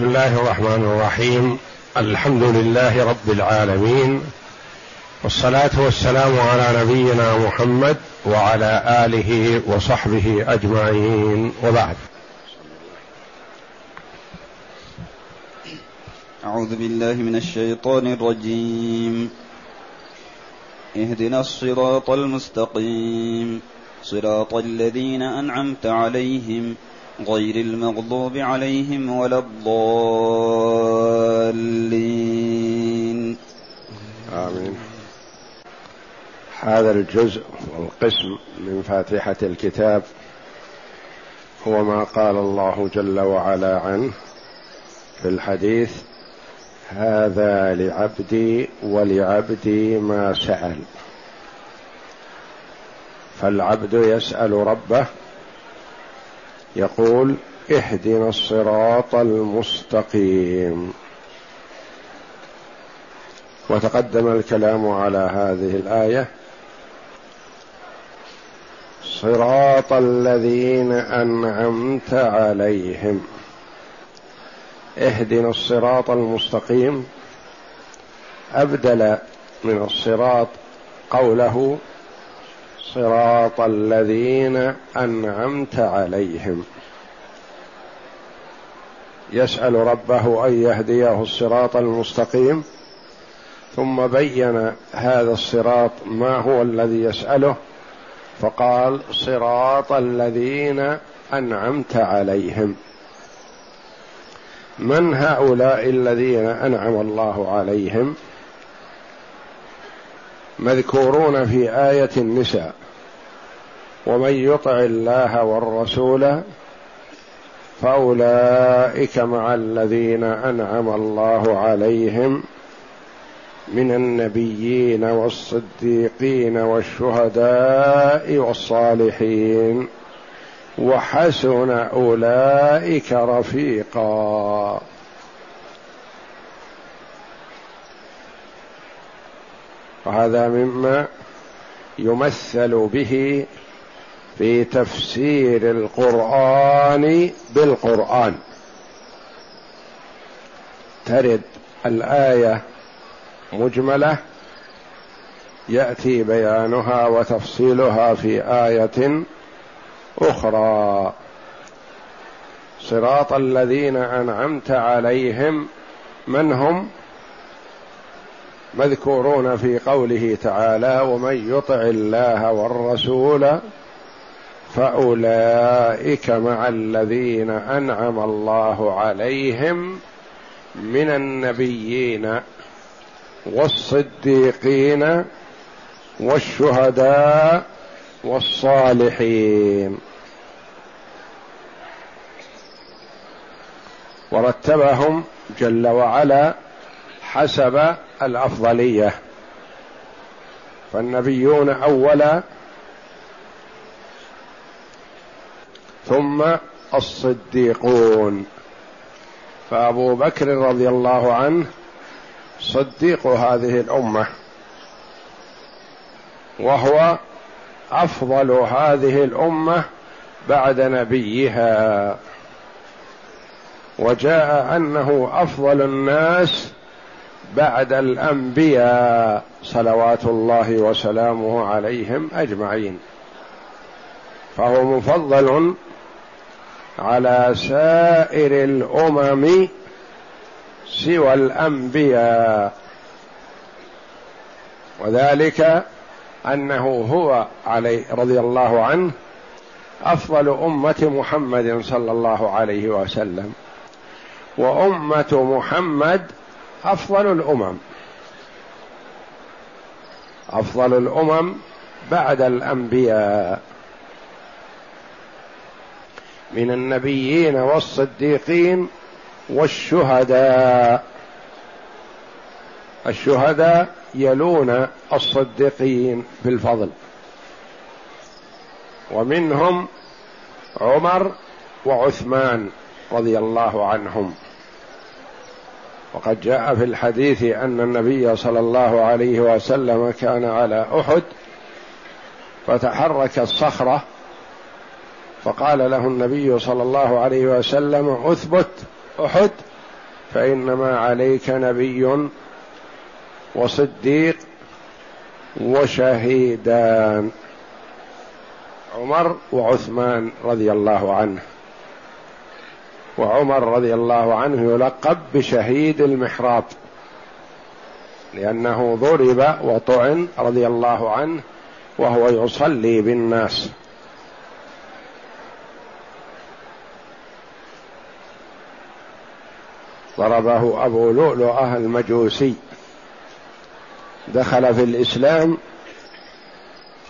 بسم الله الرحمن الرحيم. الحمد لله رب العالمين. والصلاة والسلام على نبينا محمد وعلى آله وصحبه أجمعين. وبعد. أعوذ بالله من الشيطان الرجيم. اهدنا الصراط المستقيم. صراط الذين أنعمت عليهم غير المغضوب عليهم ولا الضالين. آمين. هذا الجزء والقسم من فاتحة الكتاب هو ما قال الله جل وعلا عنه في الحديث هذا لعبدي ولعبدي ما سأل. فالعبد يسأل ربه يقول اهدنا الصراط المستقيم. وتقدم الكلام على هذه الآية. صراط الذين أنعمت عليهم. اهدنا الصراط المستقيم. أبدل من الصراط قوله صراط الذين أنعمت عليهم. يسأل ربه أن يهديه الصراط المستقيم ثم بين هذا الصراط ما هو الذي يسأله فقال صراط الذين أنعمت عليهم. من هؤلاء الذين أنعم الله عليهم؟ مذكورون في آية النساء. ومن يطع الله والرسول فأولئك مع الذين أنعم الله عليهم من النبيين والصديقين والشهداء والصالحين. وحسن أولئك رفيقا. وهذا مما يمثل به في تفسير القرآن بالقرآن. ترد الآية مجملة يأتي بيانها وتفصيلها في آية أخرى. صراط الذين أنعمت عليهم من هم؟ مذكورون في قوله تعالى ومن يطع الله والرسول فأولئك مع الذين أنعم الله عليهم من النبيين والصديقين والشهداء والصالحين. ورتبهم جل وعلا حسب الأفضلية. فالنبيون أولا ثم الصديقون. فأبو بكر رضي الله عنه صديق هذه الأمة وهو أفضل هذه الأمة بعد نبيها. وجاء أنه أفضل الناس بعد الأنبياء صلوات الله وسلامه عليهم أجمعين. فهو مفضل على سائر الأمم سوى الأنبياء. وذلك أنه هو علي رضي الله عنه أفضل أمة محمد صلى الله عليه وسلم. وأمة محمد أفضل الأمم. أفضل الأمم بعد الأنبياء. من النبيين والصديقين والشهداء. الشهداء يلون الصديقين في الفضل ومنهم عمر وعثمان رضي الله عنهم. وقد جاء في الحديث أن النبي صلى الله عليه وسلم كان على أحد فتحركت صخره فقال له النبي صلى الله عليه وسلم أثبت أحد فإنما عليك نبي وصديق وشهيدان عمر وعثمان رضي الله عنه. وعمر رضي الله عنه يلقب بشهيد المحراب لأنه ضرب وطعن رضي الله عنه وهو يصلي بالناس. ضربه أبو لؤلؤة المجوسي دخل في الإسلام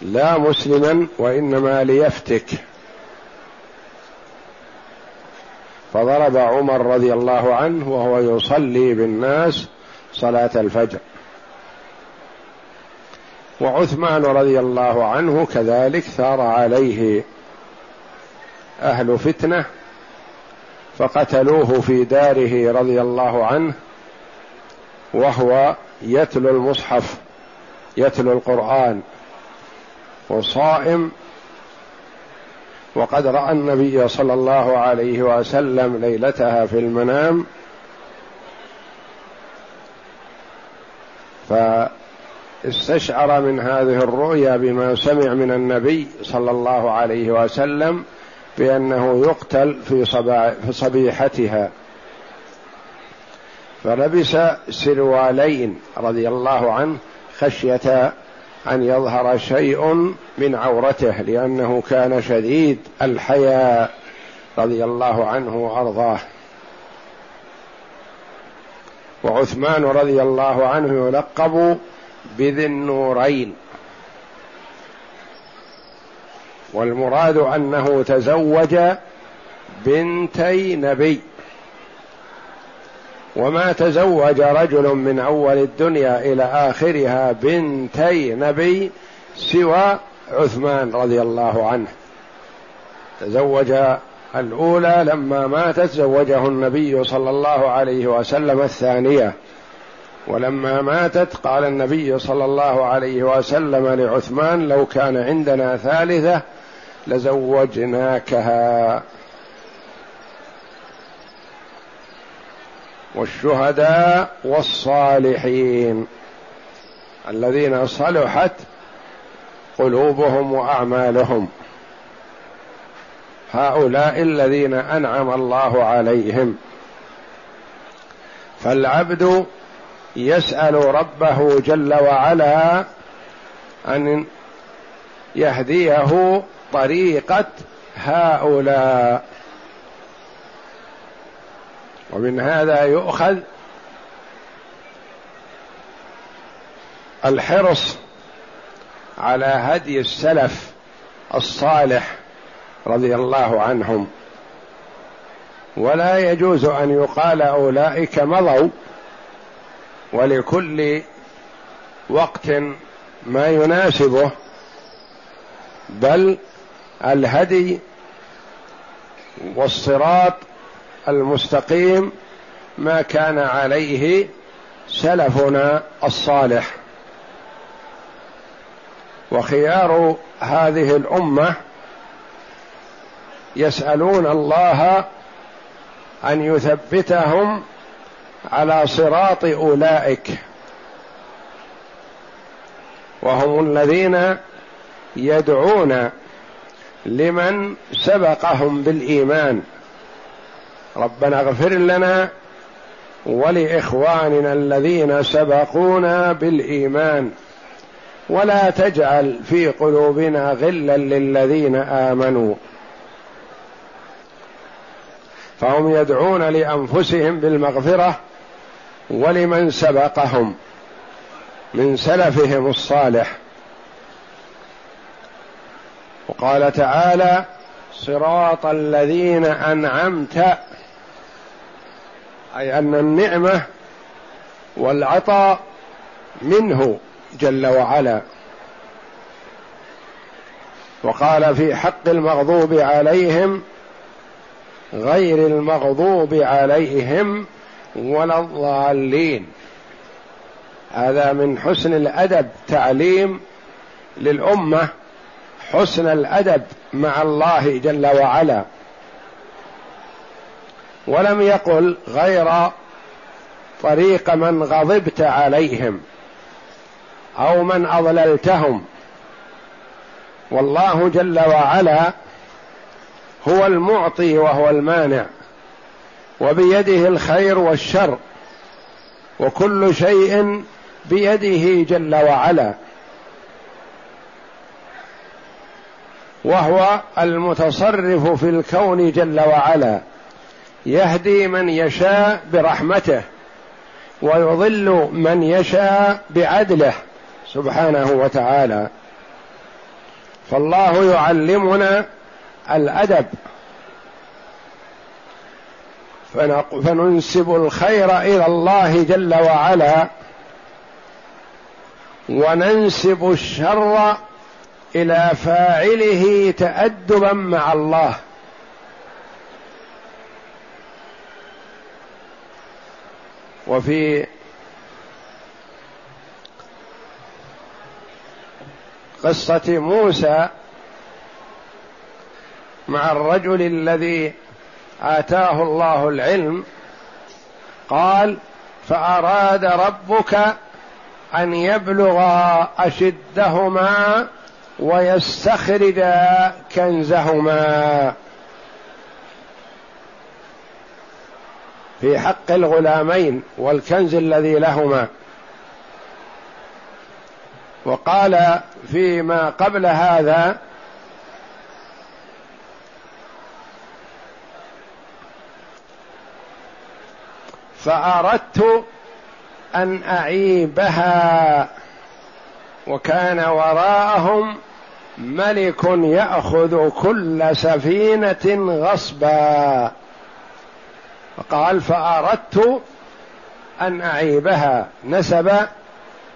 لا مسلما وإنما ليفتك. فضرب عمر رضي الله عنه وهو يصلي بالناس صلاة الفجر. وعثمان رضي الله عنه كذلك ثار عليه أهل فتنة فقتلوه في داره رضي الله عنه وهو يتلو المصحف يتلو القرآن وصائم وقد رأى النبي صلى الله عليه وسلم ليلتها في المنام. فاستشعر من هذه الرؤيا بما سمع من النبي صلى الله عليه وسلم بأنه يقتل في, في صبيحتها. فلبس سروالين رضي الله عنه خشية أن يظهر شيء من عورته لأنه كان شديد الحياء رضي الله عنه وأرضاه. وعثمان رضي الله عنه يلقب بذي النورين. والمراد أنه تزوج بنتي نبي. وما تزوج رجل من أول الدنيا إلى آخرها بنتي نبي سوى عثمان رضي الله عنه. تزوج الأولى لما ماتت زوجه النبي صلى الله عليه وسلم الثانية. ولما ماتت قال النبي صلى الله عليه وسلم لعثمان لو كان عندنا ثالثة لزوجناكها. والشهداء والصالحين الذين صلحت قلوبهم وأعمالهم. هؤلاء الذين أنعم الله عليهم. فالعبد يسأل ربه جل وعلا أن يهديه طريقة هؤلاء. ومن هذا يؤخذ الحرص على هدي السلف الصالح رضي الله عنهم. ولا يجوز أن يقال أولئك مضوا ولكل وقت ما يناسبه بل الهدي والصراط المستقيم ما كان عليه سلفنا الصالح. وخيار هذه الأمة يسألون الله أن يثبتهم على صراط أولئك. وهم الذين يدعون لمن سبقهم بالإيمان. ربنا اغفر لنا ولإخواننا الذين سبقونا بالإيمان. ولا تجعل في قلوبنا غلا للذين آمنوا. فهم يدعون لأنفسهم بالمغفرة ولمن سبقهم من سلفهم الصالح. وقال تعالى صراط الذين أنعمت أي أن النعمة والعطاء منه جل وعلا. وقال في حق المغضوب عليهم غير المغضوب عليهم ولا الضالين. هذا من حسن الأدب تعليم للأمة حسن الأدب مع الله جل وعلا. ولم يقل غير طريق من غضبت عليهم أو من أضللتهم. والله جل وعلا هو المعطي وهو المانع وبيده الخير والشر وكل شيء بيده جل وعلا وهو المتصرف في الكون جل وعلا. يهدي من يشاء برحمته ويضل من يشاء بعدله سبحانه وتعالى. فالله يعلمنا الأدب. فننسب الخير إلى الله جل وعلا وننسب الشر إلى فاعله تادبا مع الله. وفي قصة موسى مع الرجل الذي آتاه الله العلم قال فأراد ربك أن يبلغا أشدهما ويستخرجا كنزهما. في حق الغلامين والكنز الذي لهما. وقال فيما قبل هذا فأردت أن أعيبها وكان وراءهم ملك يأخذ كل سفينة غصبا. قال فأردت أن أعيبها نسب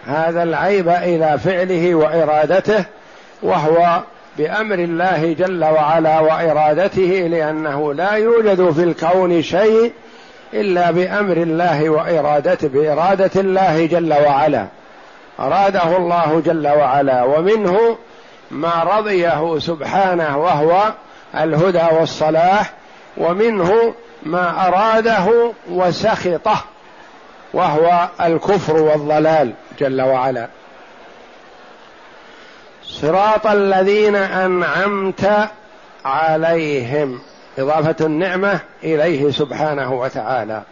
هذا العيب إلى فعله وإرادته وهو بأمر الله جل وعلا وإرادته لأنه لا يوجد في الكون شيء إلا بأمر الله وارادته بإرادة الله جل وعلا. أراده الله جل وعلا ومنه ما رضيه سبحانه وهو الهدى والصلاح ومنه ما أراده وسخطه وهو الكفر والضلال جل وعلا. صراط الذين أنعمت عليهم إضافة النعمة إليه سبحانه وتعالى.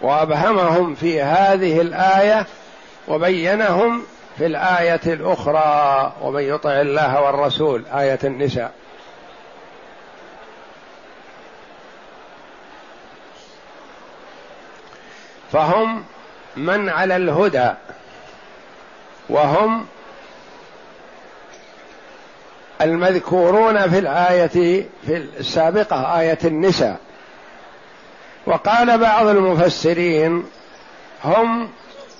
وأبهمهم في هذه الآية وبينهم في الآية الأخرى ومن يطع الله والرسول آية النساء. فهم من على الهدى وهم المذكورون في الآية في السابقة آية النساء. وقال بعض المفسرين هم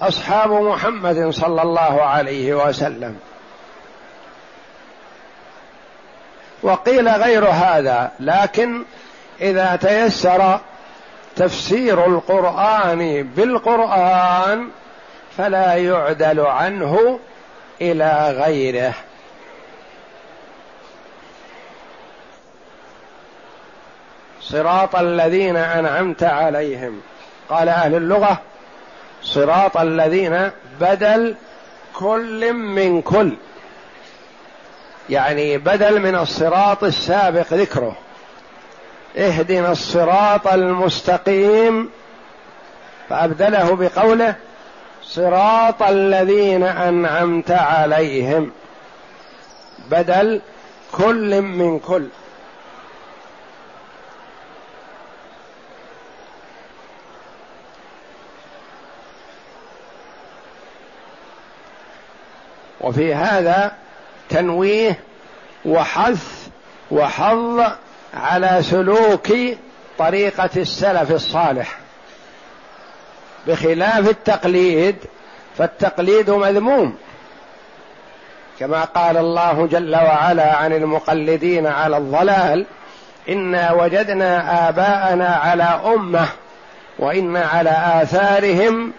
أصحاب محمد صلى الله عليه وسلم. وقيل غير هذا لكن إذا تيسر تفسير القرآن بالقرآن فلا يعدل عنه إلى غيره. صراط الذين أنعمت عليهم. قال أهل اللغة صراط الذين بدل كل من كل. يعني بدل من الصراط السابق ذكره. اهدنا الصراط المستقيم فأبدله بقوله صراط الذين أنعمت عليهم. بدل كل من كل. وفي هذا تنويه وحث وحظ على سلوك طريقة السلف الصالح. بخلاف التقليد فالتقليد مذموم. كما قال الله جل وعلا عن المقلدين على الضلال إنا وجدنا آباءنا على أمة وإنا على آثارهم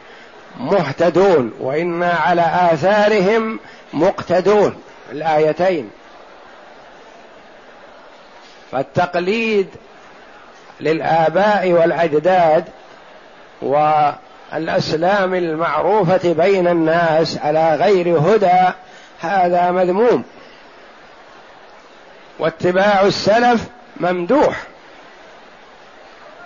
مهتدون وإنا على آثارهم مقتدون. الآيتين. فالتقليد للآباء والأجداد والأسلام المعروفة بين الناس على غير هدى هذا مذموم. واتباع السلف ممدوح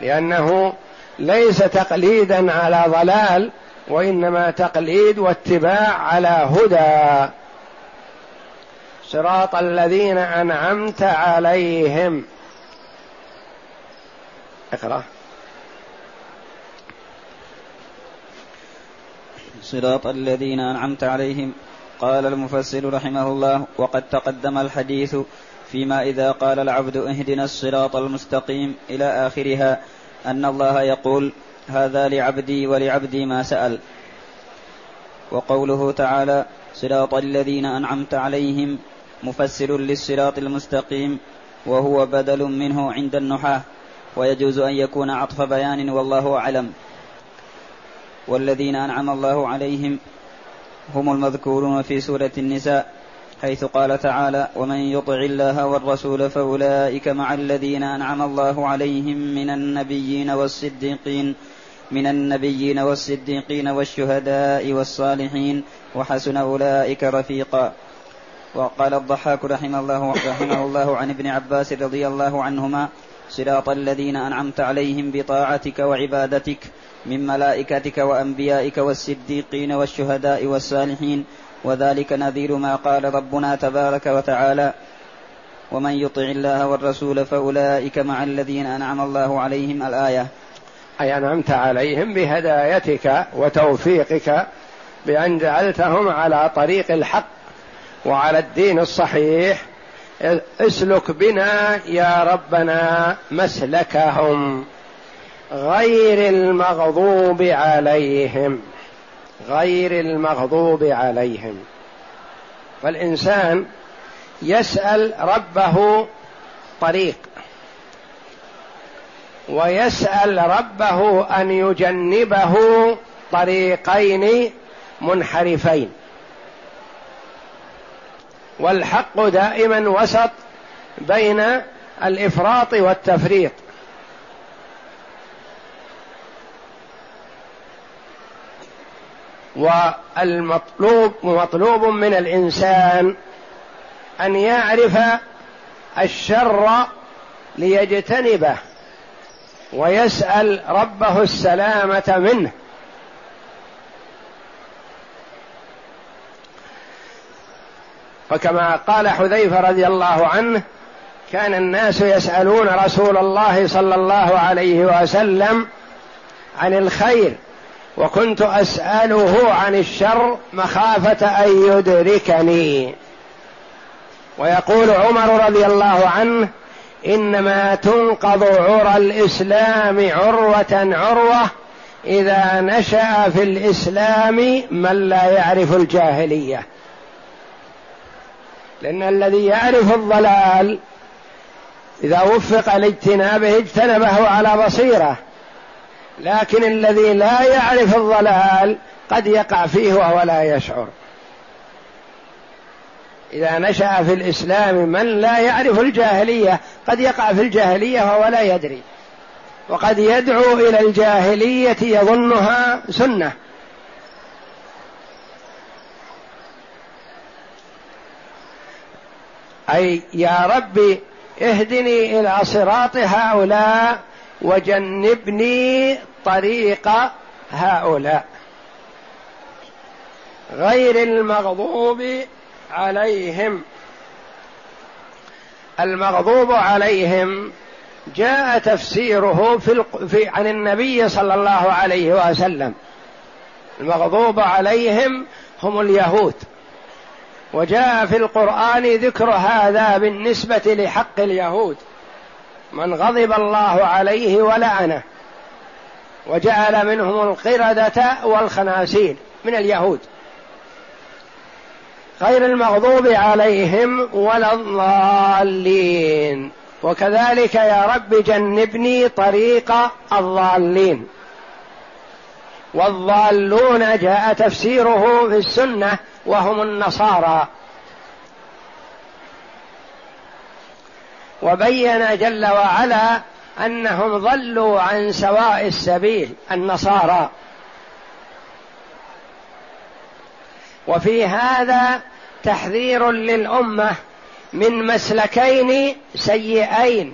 لأنه ليس تقليدا على ضلال وإنما تقليد واتباع على هدى. صراط الذين أنعمت عليهم. اقرأ. صراط الذين أنعمت عليهم. قال المفسر رحمه الله وقد تقدم الحديث فيما إذا قال العبد اهدنا الصراط المستقيم إلى آخرها أن الله يقول هذا لعبدي ولعبدي ما سأل. وقوله تعالى صراط الذين أنعمت عليهم مفسر للصراط المستقيم وهو بدل منه عند النحاة ويجوز أن يكون عطف بيان والله أعلم. والذين أنعم الله عليهم هم المذكورون في سورة النساء حيث قال تعالى ومن يطع الله والرسول فأولئك مع الذين أنعم الله عليهم من النبيين والصديقين من النبيين والصديقين والشهداء والصالحين وحسن أولئك رفيقا. وقال الضحاك رحمه الله رحمه الله عن ابن عباس رضي الله عنهما صراط الذين أنعمت عليهم بطاعتك وعبادتك من ملائكتك وأنبيائك والصديقين والشهداء والصالحين وذلك نذير ما قال ربنا تبارك وتعالى ومن يطع الله والرسول فأولئك مع الذين أنعم الله عليهم الآية. أي أنعمت عليهم بهدايتك وتوفيقك بأن جعلتهم على طريق الحق وعلى الدين الصحيح اسلك بنا يا ربنا مسلكهم غير المغضوب عليهم غير المغضوب عليهم. فالإنسان يسأل ربه طريق ويسأل ربه أن يجنبه طريقين منحرفين. والحق دائما وسط بين الإفراط والتفريط. والمطلوب مطلوب من الإنسان أن يعرف الشر ليجتنبه ويسأل ربه السلامة منه. فكما قال حذيفة رضي الله عنه كان الناس يسألون رسول الله صلى الله عليه وسلم عن الخير وكنت أسأله عن الشر مخافة أن يدركني. ويقول عمر رضي الله عنه إنما تنقض عرى الإسلام عروة عروة إذا نشأ في الإسلام من لا يعرف الجاهلية. لأن الذي يعرف الضلال إذا وفق لاجتنابه اجتنبه على بصيرة. لكن الذي لا يعرف الضلال قد يقع فيه وهو لا يشعر. إذا نشأ في الإسلام من لا يعرف الجاهلية قد يقع في الجاهلية وهو لا يدري. وقد يدعو إلى الجاهلية يظنها سنة. أي يا ربي اهدني إلى صراط هؤلاء وجنبني طريق هؤلاء. غير المغضوب عليهم. المغضوب عليهم جاء تفسيره في, في عن النبي صلى الله عليه وسلم. المغضوب عليهم هم اليهود. وجاء في القرآن ذكر هذا بالنسبة لحق اليهود. من غضب الله عليه ولعنه. وجعل منهم القردة والخناسير من اليهود. غير المغضوب عليهم ولا الضالين. وكذلك يا رب جنبني طريق الضالين. والضالون جاء تفسيره في السنة. وهم النصارى. وبين جل وعلا أنهم ضلوا عن سواء السبيل النصارى. وفي هذا تحذير للأمة من مسلكين سيئين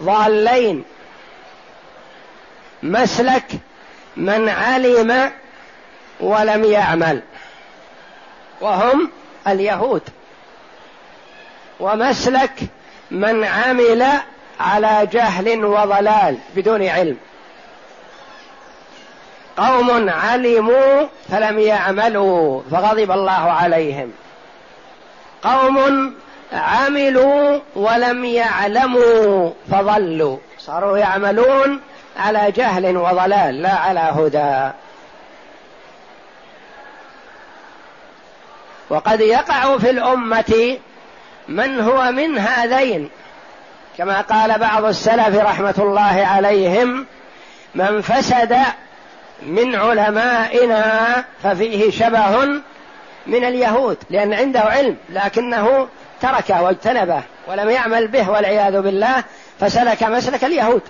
ضالين. مسلك من علم ولم يعمل. وهم اليهود. ومسلك من عمل على جهل وضلال بدون علم. قوم علموا فلم يعملوا فغضب الله عليهم. قوم عملوا ولم يعلموا فضلوا. صاروا يعملون على جهل وضلال لا على هدى. وقد يقع في الأمة من هو من هذين. كما قال بعض السلف رحمة الله عليهم من فسد من علمائنا ففيه شبه من اليهود. لأن عنده علم لكنه تركه واجتنبه ولم يعمل به والعياذ بالله فسلك مسلك اليهود.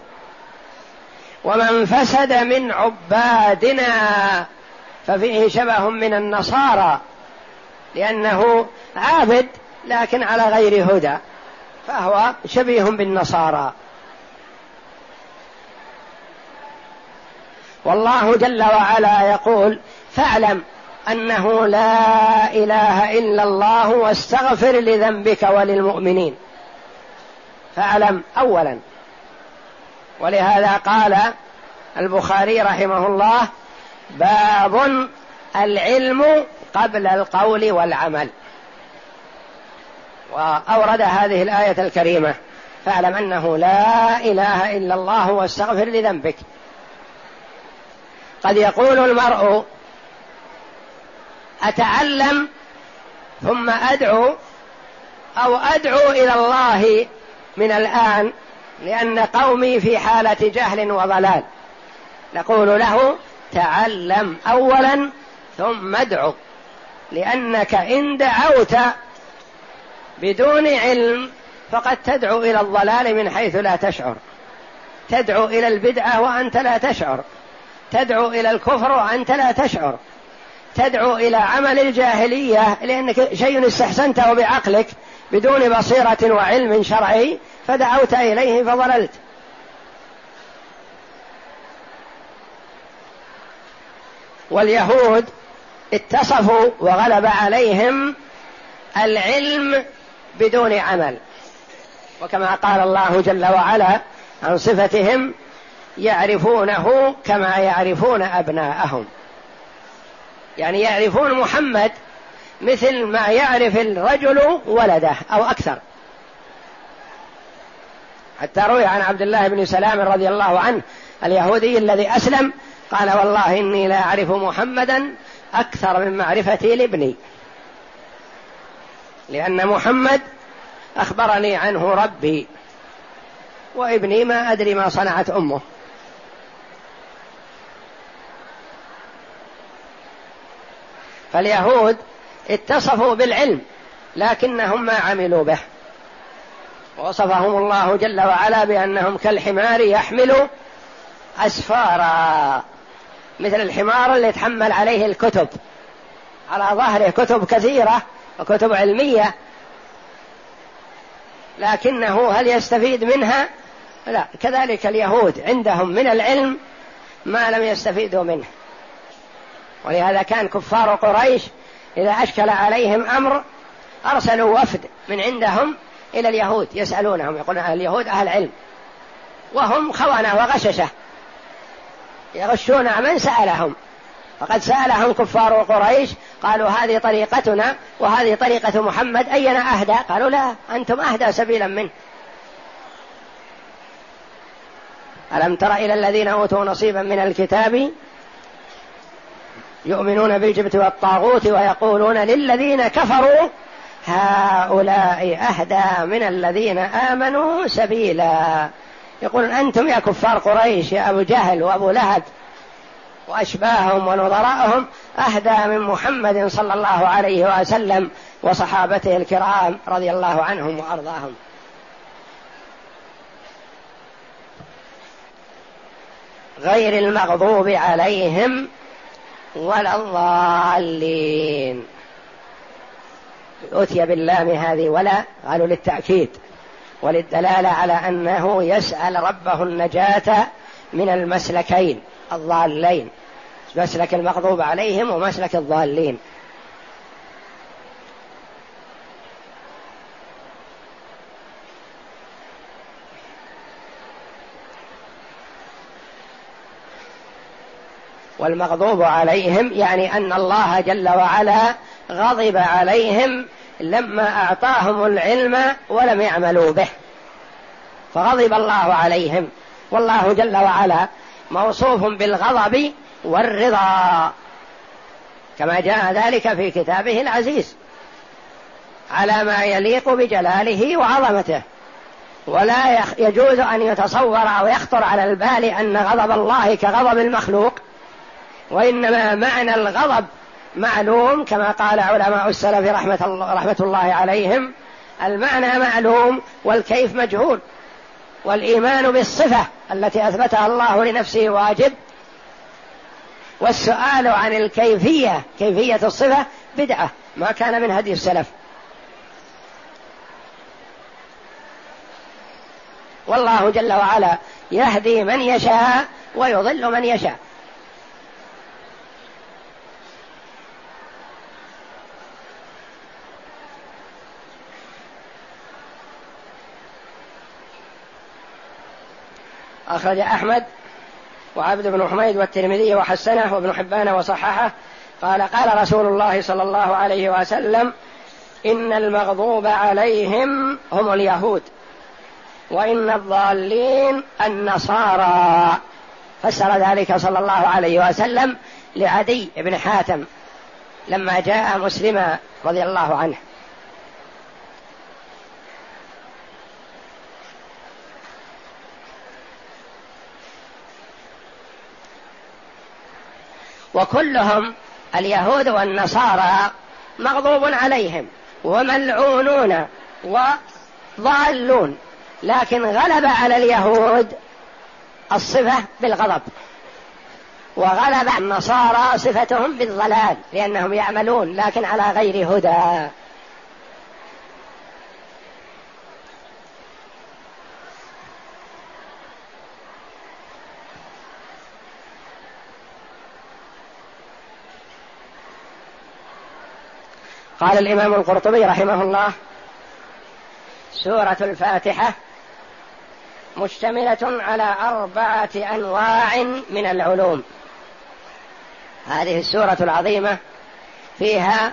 ومن فسد من عبادنا ففيه شبه من النصارى. لأنه عابد لكن على غير هدى فهو شبيه بالنصارى. والله جل وعلا يقول فاعلم أنه لا إله إلا الله واستغفر لذنبك وللمؤمنين. فاعلم اولا. ولهذا قال البخاري رحمه الله باب العلم قبل القول والعمل. وأورد هذه الآية الكريمة فاعلم أنه لا إله إلا الله واستغفر لذنبك. قد يقول المرء أتعلم ثم أدعو أو أدعو إلى الله من الآن لأن قومي في حالة جهل وضلال. نقول له تعلم اولا ثم ادعو. لأنك إن دعوت بدون علم فقد تدعو إلى الضلال من حيث لا تشعر. تدعو إلى البدعة وأنت لا تشعر. تدعو إلى الكفر وأنت لا تشعر. تدعو إلى عمل الجاهلية لأنك شيء استحسنته بعقلك بدون بصيرة وعلم شرعي فدعوت إليه فضللت. واليهود اتصفوا وغلب عليهم العلم بدون عمل. وكما قال الله جل وعلا عن صفتهم يعرفونه كما يعرفون أبناءهم. يعني يعرفون محمد مثل ما يعرف الرجل ولده أو أكثر. حتى روي عن عبد الله بن سلام رضي الله عنه اليهودي الذي أسلم قال والله إني لا أعرف محمدا أكثر من معرفتي لابني. لأن محمد أخبرني عنه ربي. وابني ما أدري ما صنعت أمه. فاليهود اتصفوا بالعلم لكنهم ما عملوا به. وصفهم الله جل وعلا بأنهم كالحمار يحمل أسفارا. مثل الحمار اللي يتحمل عليه الكتب. على ظهره كتب كثيرة وكتب علمية. لكنه هل يستفيد منها؟ لا. كذلك اليهود عندهم من العلم ما لم يستفيدوا منه. ولهذا كان كفار قريش إذا أشكل عليهم أمر أرسلوا وفد من عندهم إلى اليهود يسألونهم يقولون اليهود أهل علم. وهم خونة وغششة. يغشون من سألهم. فقد سألهم كفار قريش قالوا هذه طريقتنا وهذه طريقة محمد أينا أهدى؟ قالوا لا أنتم أهدى سبيلا منه. ألم تر إلى الذين أوتوا نصيبا من الكتاب يؤمنون بالجبت والطاغوت ويقولون للذين كفروا هؤلاء أهدى من الذين آمنوا سبيلا. يقول أنتم يا كفار قريش يا أبو جهل وأبو لهب وأشباههم ونظراءهم أهدى من محمد صلى الله عليه وسلم وصحابته الكرام رضي الله عنهم وأرضاهم. غير المغضوب عليهم ولا الضالين. أتي باللام هذه ولا؟ قالوا للتأكيد. وللدلالة على أنه يسأل ربه النجاة من المسلكين الضالين. مسلك المغضوب عليهم ومسلك الضالين. والمغضوب عليهم يعني أن الله جل وعلا غضب عليهم لما أعطاهم العلم ولم يعملوا به. فغضب الله عليهم. والله جل وعلا موصوف بالغضب والرضا. كما جاء ذلك في كتابه العزيز. على ما يليق بجلاله وعظمته. ولا يجوز أن يتصور أو يخطر على البال أن غضب الله كغضب المخلوق. وإنما معنى الغضب معلوم كما قال علماء السلف رحمة الله, رحمة الله عليهم المعنى معلوم والكيف مجهول. والإيمان بالصفة التي أثبتها الله لنفسه واجب. والسؤال عن الكيفية كيفية الصفة بدعة ما كان من هدي السلف. والله جل وعلا يهدي من يشاء ويضل من يشاء. أخرج أحمد وعبد بن حميد والترمذي وحسنه وابن حبان وصححه قال قال رسول الله صلى الله عليه وسلم إن المغضوب عليهم هم اليهود وإن الضالين النصارى فسر ذلك صلى الله عليه وسلم لعدي بن حاتم لما جاء مسلما رضي الله عنه وكلهم اليهود والنصارى مغضوب عليهم وملعونون وضالون. لكن غلب على اليهود الصفة بالغضب وغلب النصارى صفتهم بالضلال لأنهم يعملون لكن على غير هدى. قال الإمام القرطبي رحمه الله سورة الفاتحة مشتملة على أربعة أنواع من العلوم. هذه السورة العظيمة فيها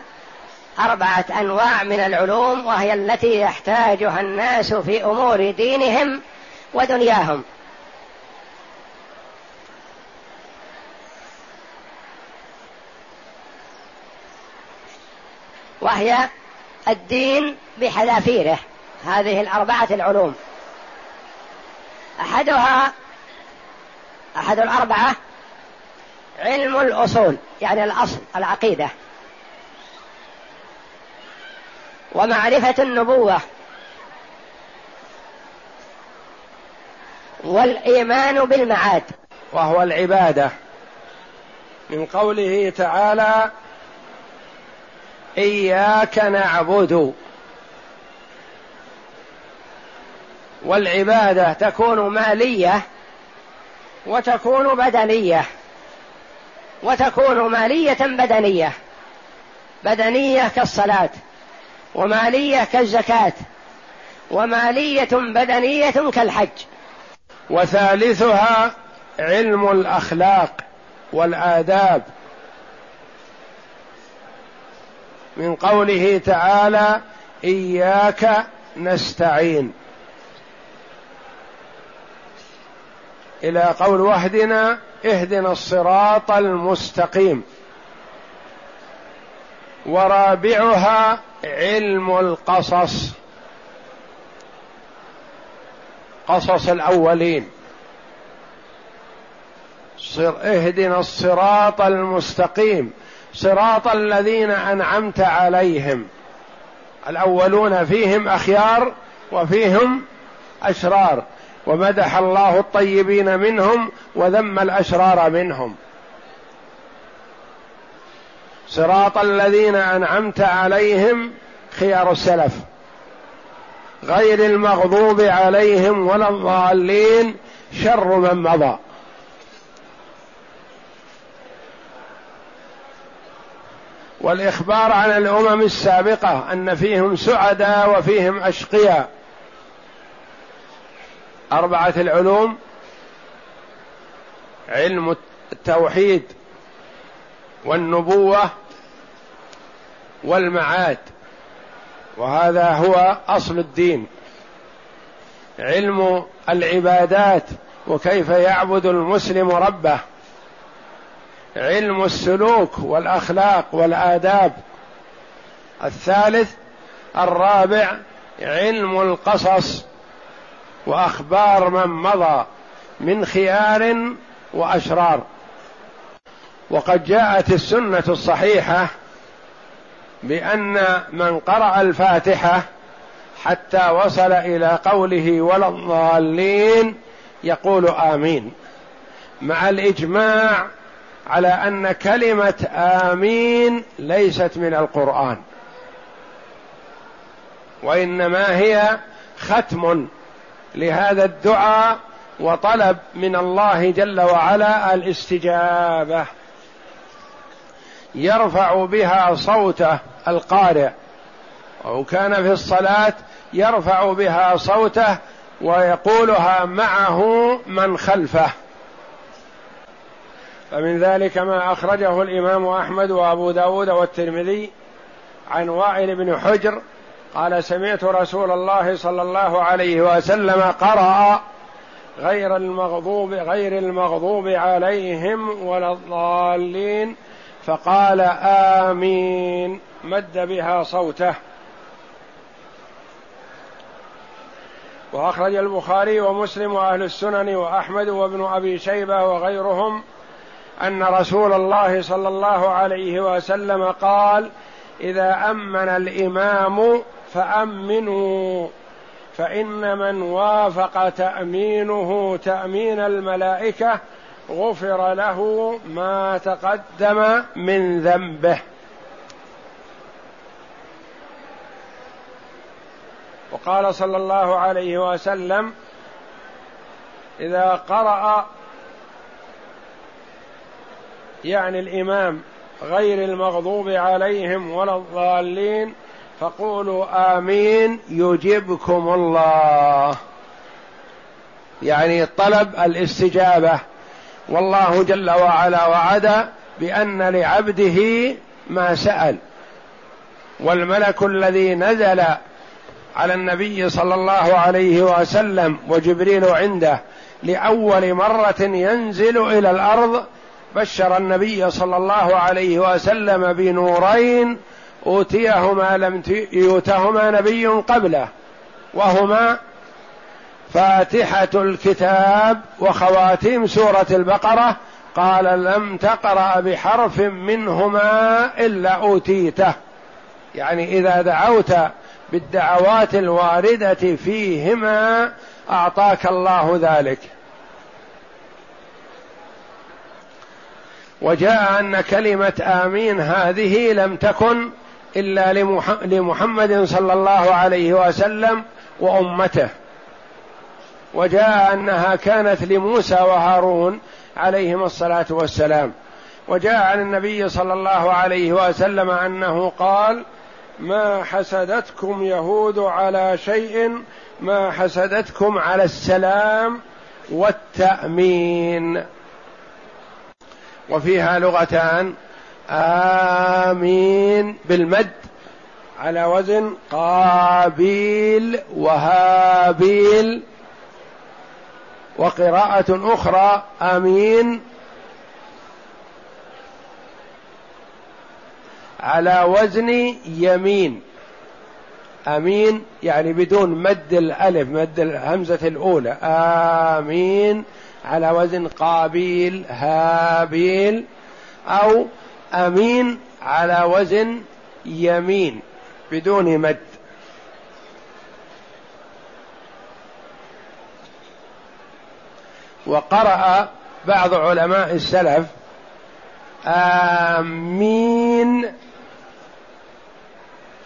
أربعة أنواع من العلوم وهي التي يحتاجها الناس في أمور دينهم ودنياهم. وهي الدين بحذافيره. هذه الأربعة العلوم. أحدها أحد الأربعة علم الأصول يعني الأصل العقيدة. ومعرفة النبوة. والإيمان بالمعاد. وهو العبادة. من قوله تعالى إياك نعبد. والعبادة تكون مالية وتكون بدنية. وتكون مالية بدنية. بدنية كالصلاة ومالية كالزكاة ومالية بدنية كالحج. وثالثها علم الأخلاق والآداب. من قوله تعالى إياك نستعين. إلى قول وحدنا اهدنا الصراط المستقيم. ورابعها علم القصص. قصص الأولين. اهدنا الصراط المستقيم. صراط الذين أنعمت عليهم. الأولون فيهم أخيار وفيهم أشرار. ومدح الله الطيبين منهم وذم الأشرار منهم. صراط الذين أنعمت عليهم خيار السلف. غير المغضوب عليهم ولا الضالين شر من مضى. والإخبار عن الأمم السابقة أن فيهم سعداء وفيهم أشقياء. أربعة العلوم علم التوحيد والنبوة والمعاد وهذا هو أصل الدين. علم العبادات وكيف يعبد المسلم ربه. علم السلوك والأخلاق والآداب. الثالث الرابع علم القصص وأخبار من مضى من خيار وأشرار. وقد جاءت السنة الصحيحة بأن من قرأ الفاتحة حتى وصل إلى قوله ولا الضالين يقول آمين. مع الإجماع على أن كلمة آمين ليست من القرآن. وإنما هي ختم لهذا الدعاء وطلب من الله جل وعلا الاستجابة. يرفع بها صوته القارئ. أو كان في الصلاة يرفع بها صوته ويقولها معه من خلفه. فمن ذلك ما أخرجه الإمام أحمد وأبو داود والترمذي عن وائل بن حجر قال سمعت رسول الله صلى الله عليه وسلم قرأ غير المغضوب غير المغضوب عليهم ولا الضالين فقال آمين. مد بها صوته. وأخرج البخاري ومسلم وأهل السنن وأحمد وابن أبي شيبة وغيرهم أن رسول الله صلى الله عليه وسلم قال إذا أمن الإمام فأمنوا فإن من وافق تأمينه تأمين الملائكة غفر له ما تقدم من ذنبه. وقال صلى الله عليه وسلم إذا قرأ يعني الإمام غير المغضوب عليهم ولا الضالين فقولوا آمين يجبكم الله. يعني طلب الاستجابة. والله جل وعلا وعد بأن لعبده ما سأل. والملك الذي نزل على النبي صلى الله عليه وسلم وجبريل عنده لأول مرة ينزل إلى الأرض بشر النبي صلى الله عليه وسلم بنورين أوتيهما لم يؤتهما نبي قبله وهما فاتحة الكتاب وخواتيم سورة البقرة قال لم تقرأ بحرف منهما إلا أوتيته. يعني إذا دعوت بالدعوات الواردة فيهما أعطاك الله ذلك. وجاء أن كلمة آمين هذه لم تكن إلا لمحمد صلى الله عليه وسلم وأمته. وجاء أنها كانت لموسى وهارون عليهما الصلاة والسلام. وجاء عن النبي صلى الله عليه وسلم أنه قال ما حسدتكم يهود على شيء ما حسدتكم على السلام والتأمين. وفيها لغتان آمين بالمد على وزن قابيل وهابيل وقراءة أخرى آمين على وزن يمين. آمين يعني بدون مد الألف مد الهمزة الأولى. آمين. على وزن قابيل هابيل أو أمين على وزن يمين بدون مد. وقرأ بعض علماء السلف آمين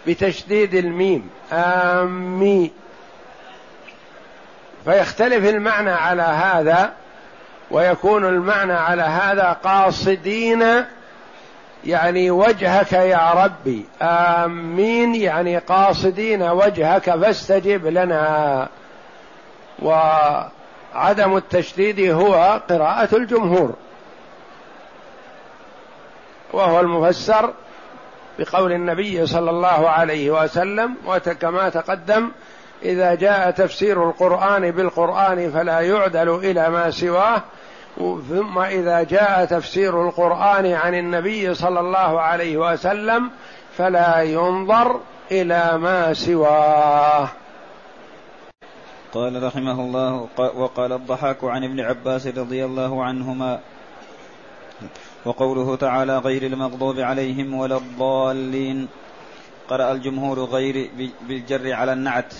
بتشديد الميم آمين. فيختلف المعنى على هذا ويكون المعنى على هذا قاصدين يعني وجهك يا ربي. آمين. يعني قاصدين وجهك فاستجب لنا. وعدم التشديد هو قراءة الجمهور. وهو المفسر بقول النبي صلى الله عليه وسلم وكما تقدم إذا جاء تفسير القرآن بالقرآن فلا يعدل إلى ما سواه ثم إذا جاء تفسير القرآن عن النبي صلى الله عليه وسلم فلا ينظر إلى ما سواه. قال رحمه الله وقال الضحاك عن ابن عباس رضي الله عنهما وقوله تعالى غير المغضوب عليهم ولا الضالين قرأ الجمهور غير بالجر على النعت.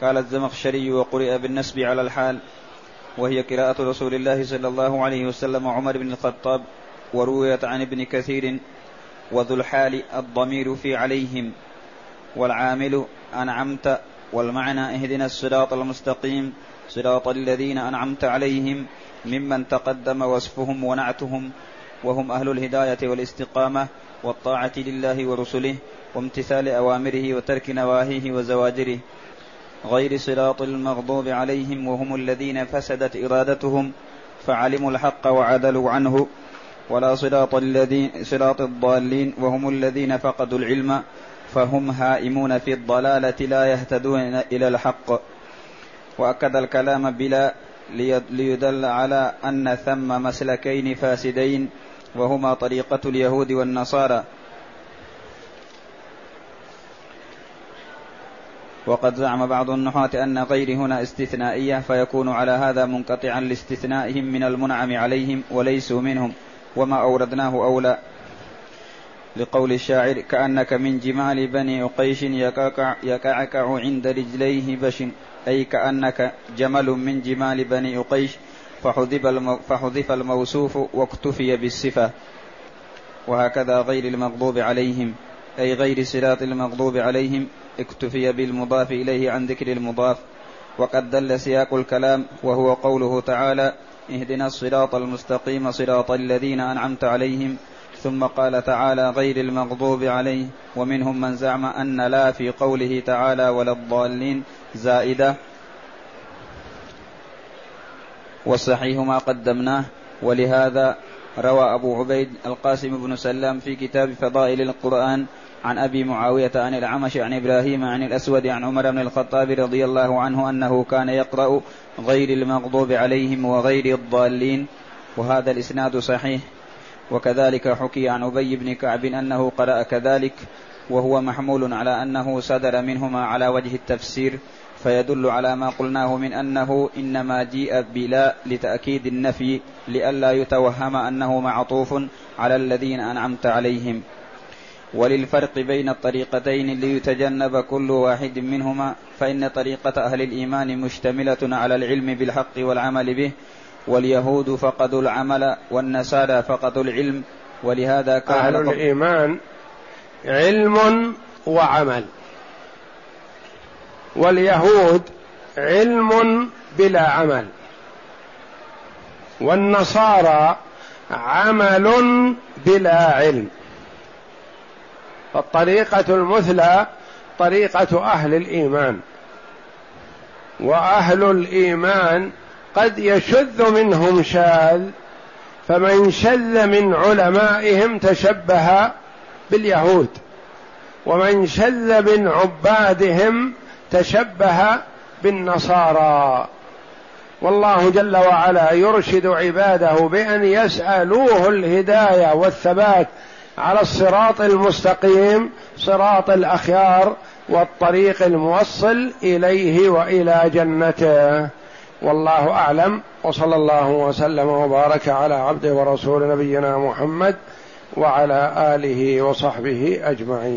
قال الزمخشري وقرئ بالنسب على الحال وهي قراءة رسول الله صلى الله عليه وسلم وعمر بن الخطاب ورويت عن ابن كثير وذو الحال الضمير في عليهم والعامل أنعمت والمعنى اهدنا الصراط المستقيم صراط الذين أنعمت عليهم ممن تقدم وصفهم ونعتهم وهم أهل الهداية والاستقامة والطاعة لله ورسله وامتثال أوامره وترك نواهيه وزواجره. غير صراط المغضوب عليهم وهم الذين فسدت إرادتهم فعلموا الحق وعدلوا عنه ولا صراط الذين صراط الضالين وهم الذين فقدوا العلم فهم هائمون في الضلالة لا يهتدون إلى الحق. وأكد الكلام بلا ليدل على أن ثم مسلكين فاسدين وهما طريقة اليهود والنصارى. وقد زعم بعض النحاة أن غير هنا استثنائية فيكون على هذا منقطعا لاستثنائهم من المنعم عليهم وليسوا منهم وما أوردناه أولى. لقول الشاعر كأنك من جمال بني عقيش يكعكع, عند رجليه بش أي كأنك جمل من جمال بني عقيش فحذف الموصوف واكتفي بالصفة. وهكذا غير المغضوب عليهم أي غير صراط المغضوب عليهم اكتفي بالمضاف إليه عن ذكر المضاف وقد دل سياق الكلام وهو قوله تعالى اهدنا الصراط المستقيم صراط الذين أنعمت عليهم ثم قال تعالى غير المغضوب عليه ومنهم من زعم أن لا في قوله تعالى ولا الضالين زائدة. والصحيح ما قدمناه ولهذا روى أبو عبيد القاسم بن سلام في كتاب فضائل القرآن عن أبي معاوية عن العمش عن إبراهيم عن الأسود عن عمر بن الخطاب رضي الله عنه أنه كان يقرأ غير المغضوب عليهم وغير الضالين وهذا الإسناد صحيح. وكذلك حكي عن أبي بن كعب أنه قرأ كذلك وهو محمول على أنه صدر منهما على وجه التفسير فيدل على ما قلناه من أنه إنما جيء بلا لتأكيد النفي لئلا يتوهم أنه معطوف على الذين أنعمت عليهم. وللفرق بين الطريقتين ليتجنب كل واحد منهما فإن طريقة أهل الإيمان مشتملة على العلم بالحق والعمل به واليهود فقدوا العمل والنصارى فقدوا العلم ولهذا كان أهل الإيمان علم وعمل. واليهود علم بلا عمل. والنصارى عمل بلا علم. فالطريقة المثلى طريقة أهل الإيمان. وأهل الإيمان قد يشذ منهم شاذ فمن شذ من علمائهم تشبه باليهود. ومن شذ من عبادهم تشبه بالنصارى. والله جل وعلا يرشد عباده بأن يسألوه الهداية والثبات على الصراط المستقيم صراط الأخيار والطريق الموصل إليه وإلى جنته. والله أعلم وصلى الله وسلم وبارك على عبده ورسول نبينا محمد وعلى آله وصحبه أجمعين.